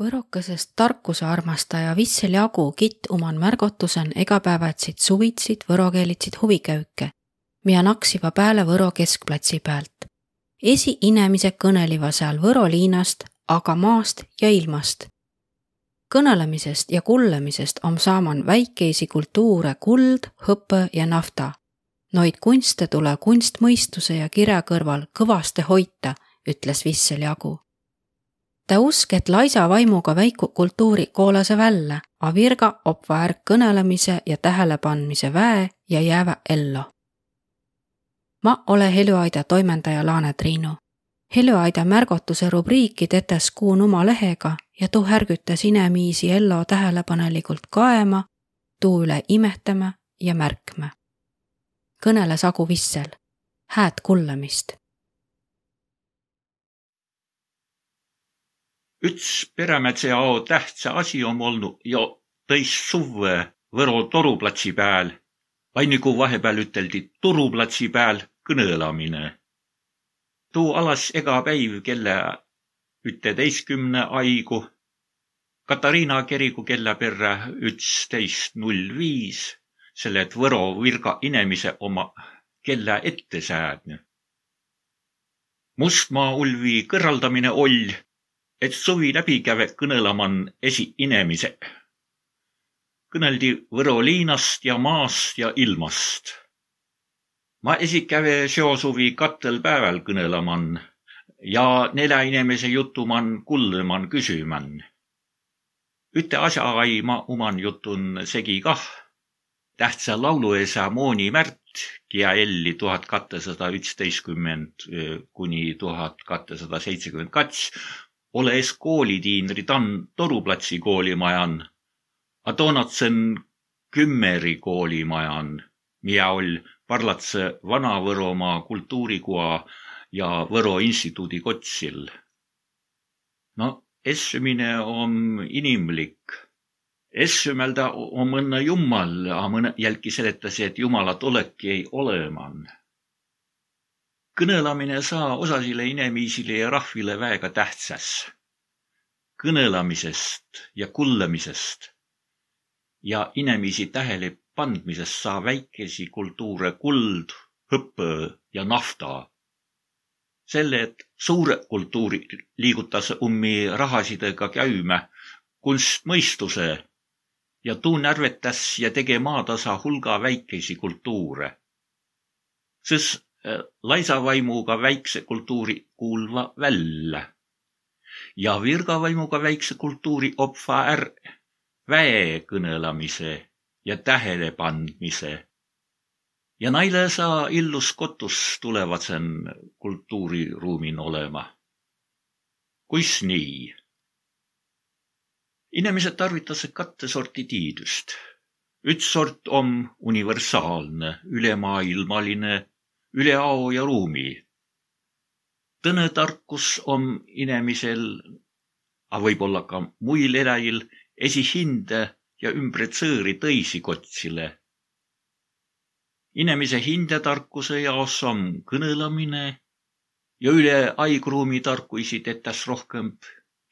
Võrokõsest tarkuse armastaja Vissel Jagu kitt uman märgotusen egapäevatsid suvitsid võrokeelitsid huvikäüke, mida naksiva pääle Võro keskplatsi pealt. esiinemised kõneliva seal Võro liinast, aga maast ja ilmast. kõnelemisest ja kullamisest om saaman väikeisi kultuure kuld, hõpõ ja nafta. Noid kunste tule kunstmõistuse ja kirja kõrval kõvaste hoita, ütles Vissel Jagu Tä usk, et laisa vaimuga väiku kultuuri koolase välja, a virga opva ärk kõnelemise ja tähelepandmise väe ja jäävä ellu. ma ole Heljuaida toimendaja Laane Triinu. Heljuaida märgotuse rubriiki tetes kuun oma lehega ja tuu härgütas inemiisi ellu tähelepanelikult kaema, tuu üle imehtama ja märkma. kõneles Agu Vissel. hääd kuulamist üts Perämädse ao tähtsä asi om olnu jo tõis suvvõ Võro toruplatsi pääl, vai nigu vahepeal üteldi turuplatsi pääl kõnõlamine. tuu alas ega päiv kella üteteistkümne aigu, Katariina kirigu kella perrä ütsteist null viis, selle et Võro virga inemise oma kella ette säädnü. Mustmaa ulvi kõrraldamine oll et suvi läbi käve kõnõlaman esiinemise. kõneldi Võro liinast ja maast ja ilmast. ma esikäve seo suvi kattel päeval kõnõlaman ja nelja inimese jutuman kullõman küsimän. üte asja ai ma uman jutun segi kah. tähtsa lauluesa Mooni Märt, kia elli tuhat kahtesada üksteistkümmend kuni tuhat kahtesada seitsekümmend kats, olles koolitiinri Tann Toruplatsi koolimajan, a toonatsen Kümmeri koolimajan, miä oll parlatse Vana-Võromaa kultuurikoa ja Võro instituudi kotsil. no essümine on inimlik. Essümelda on õnne Jumal, a mõne jälki seletas, et Jumalat oleki ei oleman kõnõlamine saa osasile inemiisile ja rahvile väega tähtsas. kõnõlamisest ja kullamisest ja inemiisi tähele pandmisest saa väikesi kultuure kuld, hõpõ ja nafta. selle, et suure kultuuri liigutas ummi rahasidega käüme kunstmõistuse ja tuu närvetas ja tege maatasa hulga väikeisi kultuure. sest Äh, laisavaimuga väikse kultuuri kuulva välja. ja virgavaimuga väikse kultuuri opfa är väe kõnelamise ja tähelepandmise. ja naile saa illus kotus tulevad sen kultuuriruumin olema. kuis nii? inimesed tarvitasid katte sorti tiidust. üks sort on universaalne, ülemaailmaline üle ao ja ruumi. tõnetarkus on inemisel, aga võib-olla ka muil eläjil esihinde ja ümbretsõõri tõisi kotsile. inemise hindetarkuse jaos on kõnelamine ja üle aigruumi tarkuisi tetas rohkem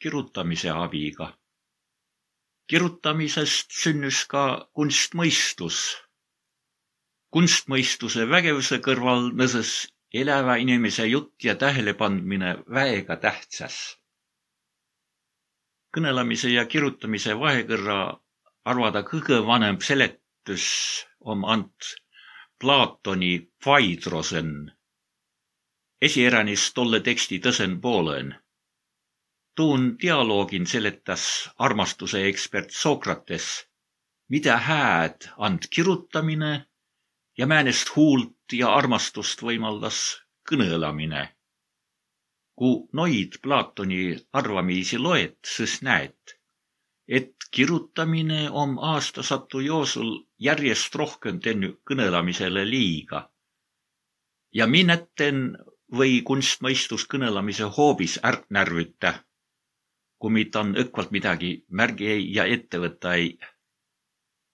kirjutamise abiga. kirjutamisest sünnus ka kunstmõistus kunstmõistuse vägevuse kõrval nõses eläva inimese jutt ja tähelepandmine väega tähtsas. kõnelemise ja kirjutamise vahekõrra arvada kõige vanem seletus on ant Platoni Phaedrosen. esieränis tolle teksti tõsen poolen. tuun dialoogin seletas armastuse ekspert Sokrates, mida hääd and kirjutamine ja määnest huult ja armastust võimaldas kõnõlamine. Ku noid Platoni arvamiisi loet, sõs näet, et kirjutamine on aastasatu joosul järjest rohkem teinud kõnelamisele liiga. ja minetten või kunstmõistus kõnelamise hoobis ärknärvüta, kui mitte on õkvalt midagi märgi ei ja ette võtta ei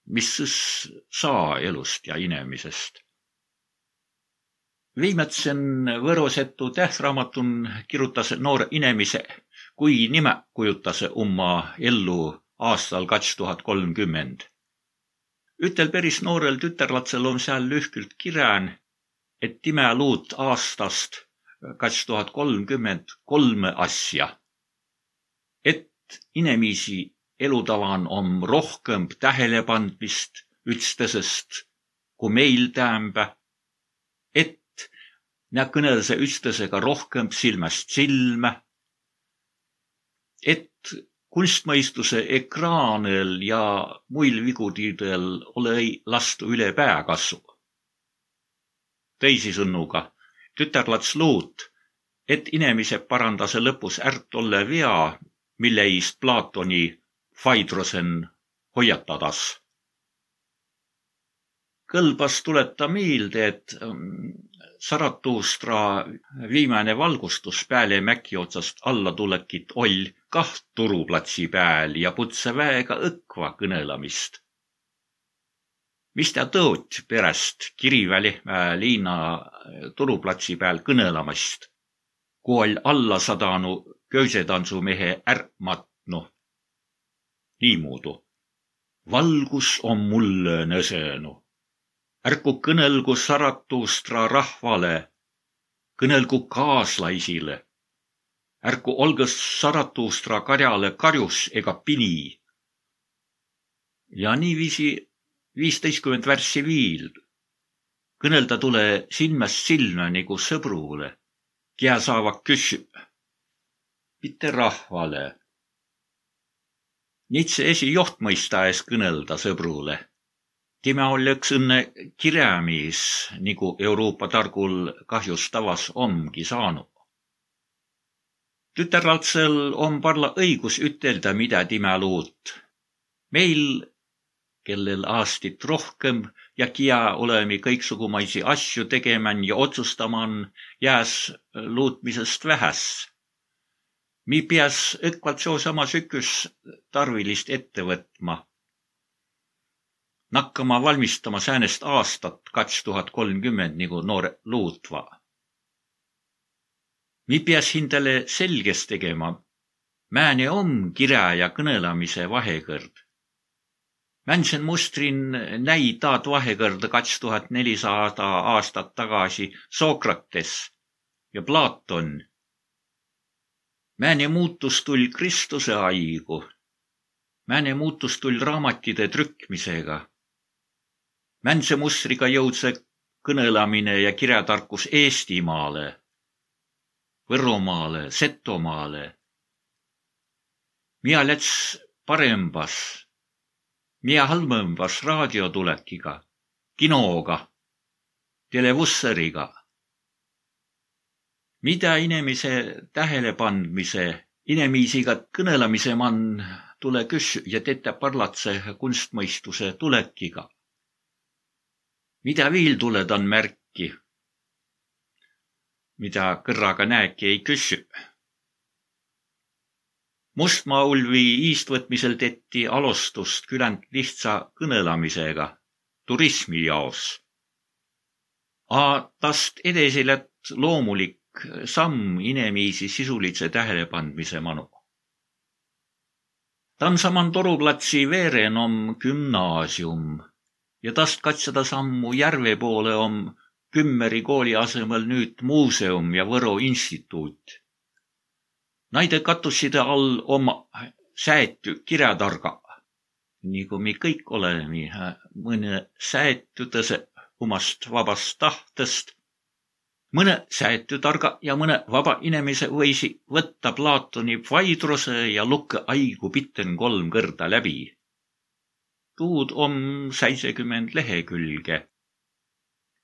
mis sõs saa elust ja inemisest. viimatsen Võrosetu tähtraamatun kirjutas noor inemise kui nime kujutas umma ellu aastal kaks tuhat kolmkümmend. ütel päris noorel tütarlatsel on seal lühkült kirän, et time luud aastast kaks tuhat kolmkümmend kolme asja. et inimesi elutavan on rohkem tähelepandmist üksteisest kui meil tähendab, et nad kõnelese üksteisega rohkem silmast silma. et kunstmõistuse ekraanil ja muil vigudidel ole lastu üle peakasvu. teisisõnuga, tütarlats luut, et inimesed parandase lõpus ärt olle vea, mille eest Platoni Faidrosen hoiatadas. kõlbas tuleta meelde, et Saratuustra viimane valgustus peale mäki otsast alla tulekit oll kah turuplatsi peal ja putse väega õkva kõnelamist. mis ta tõot pärast Kirivälimäe liina turuplatsi peal kõnelamast, kui oll alla sadanu köösetantsumehe ärmatnu niimoodi. valgus on mulle nõsenu. ärku kõnelgu Saratuustra rahvale, kõnelgu kaaslaisile. ärku olgu Saratuustra karjale karjus ega pini. ja niiviisi viisteistkümmend värssi viil. kõnelda tule silmast silma nagu sõbrule, kea saavad küsib, mitte rahvale Nitse esijoht mõistas kõnelda sõbrule. Tema oli üks õnne kirjamees, nagu Euroopa targul kahjus tavas ongi saanud. tütarlatsel on parla õigus ütelda, mida tema luut. meil, kellel aastit rohkem ja kia oleme kõiksugumaisi asju tegema ja otsustama, jääs luutmisest vähes mi piäs õkvalt seosama süküs tarvilist ette võtma. nakkama valmistama säänest aastat kaks tuhat kolmkümmend nagu noor luutva. mi piäs hindale selgeks tegema, määne om kirja ja kõnelamise vahekõrd. Mänsen mustrin näi taad vahekõrda kaks tuhat nelisada aastat tagasi Sokrates ja Platon Määne muutus tull Kristuse aigu. Määne muutus tull raamatide trükkmisega. Mänse mustriga jõudse kõnelamine ja kirjatarkus Eestimaale, Võromaale, Setomaale. Mia läts parembas, Mia halvembas raadiotulekiga, kinoga, televusseriga mida inimese tähelepandmise, inimesiga kõnelemise man tule küs ja tete parlatse kunstmõistuse tulekiga. mida viil tuled on märki, mida kõrraga näeki ei küsi. Mustmaa ulvi iistvõtmisel tehti alustust küländ lihtsa kõnelamisega turismi jaos. A tast edasi lätt loomulik samm inemiisi sisulise tähelepandmise manu. Tamsaman toruplatsi veeren om gümnaasium ja tast katseda sammu järve poole om Kümmeri kooli asemel nüüd muuseum ja Võro instituut. Naide katuside all oma säätü kirjatarga, nagu me kõik oleme, mõne säätü tõse omast vabast tahtest mõne säätutarga ja mõne vaba inimese võisi võtta Platoni vaidruse ja lukka aigu pitten kolm kõrda läbi. tuud on seitsekümmend lehekülge.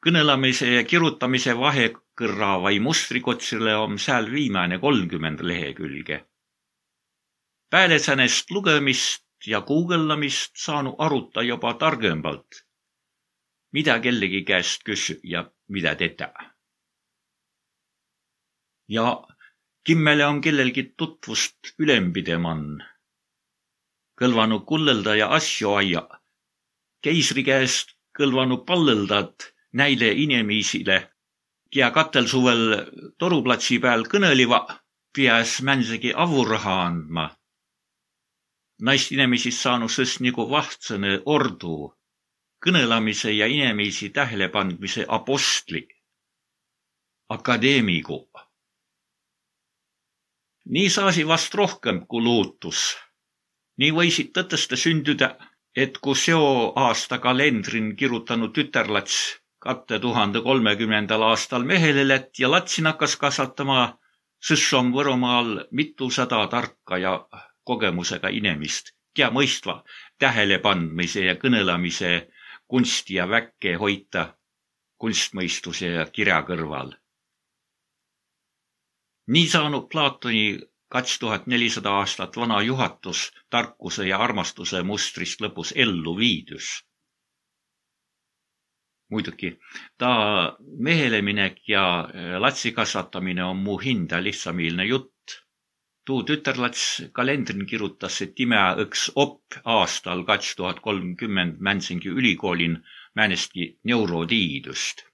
kõnelamise ja kirjutamise vahekõrra vai mustrikotsile on seal viimane kolmkümmend lehekülge. peale säänest lugemist ja guugeldamist saanu aruta juba targemalt, mida kellegi käest küs ja mida teda ja kimmele on kellelgi tutvust ülempidemann. kõlvanu kullelda ja asju aia. keisri käest kõlvanu palleldad näile inimesile ja katel suvel toruplatsi peal kõneliva, piäs mänsegi avuraha andma. naist inemisist saanu sõs nagu vahtsõne ordu, kõnelamise ja inimesi tähelepandmise apostli, akadeemigu. Nii saasi vast rohkem kui lootus. nii võisid tõtõsta sündida, et kui seo aasta kalendrin kirjutanud tütarlats katte tuhande kolmekümnendal aastal mehele lätt ja latsin hakkas kasvatama, sõs on Võromaal mitusada tarka ja kogemusega inimest, kea mõistva tähelepandmise ja kõnelamise kunsti ja väkke hoita kunstmõistuse ja kirja kõrval. Nii saanud Platoni kaks tuhat nelisada aastat vana juhatus tarkuse ja armastuse mustrist lõpus ellu viidus muidugi, ta meheleminek ja äh, latsi kasvatamine on mu hinda lihtsamiilne jutt. tuu tütarlats kalendrin kirjutas, et ime õks op aastal kaks tuhat kolmkümmend Mänsingi ülikoolin määnestki neurodiidust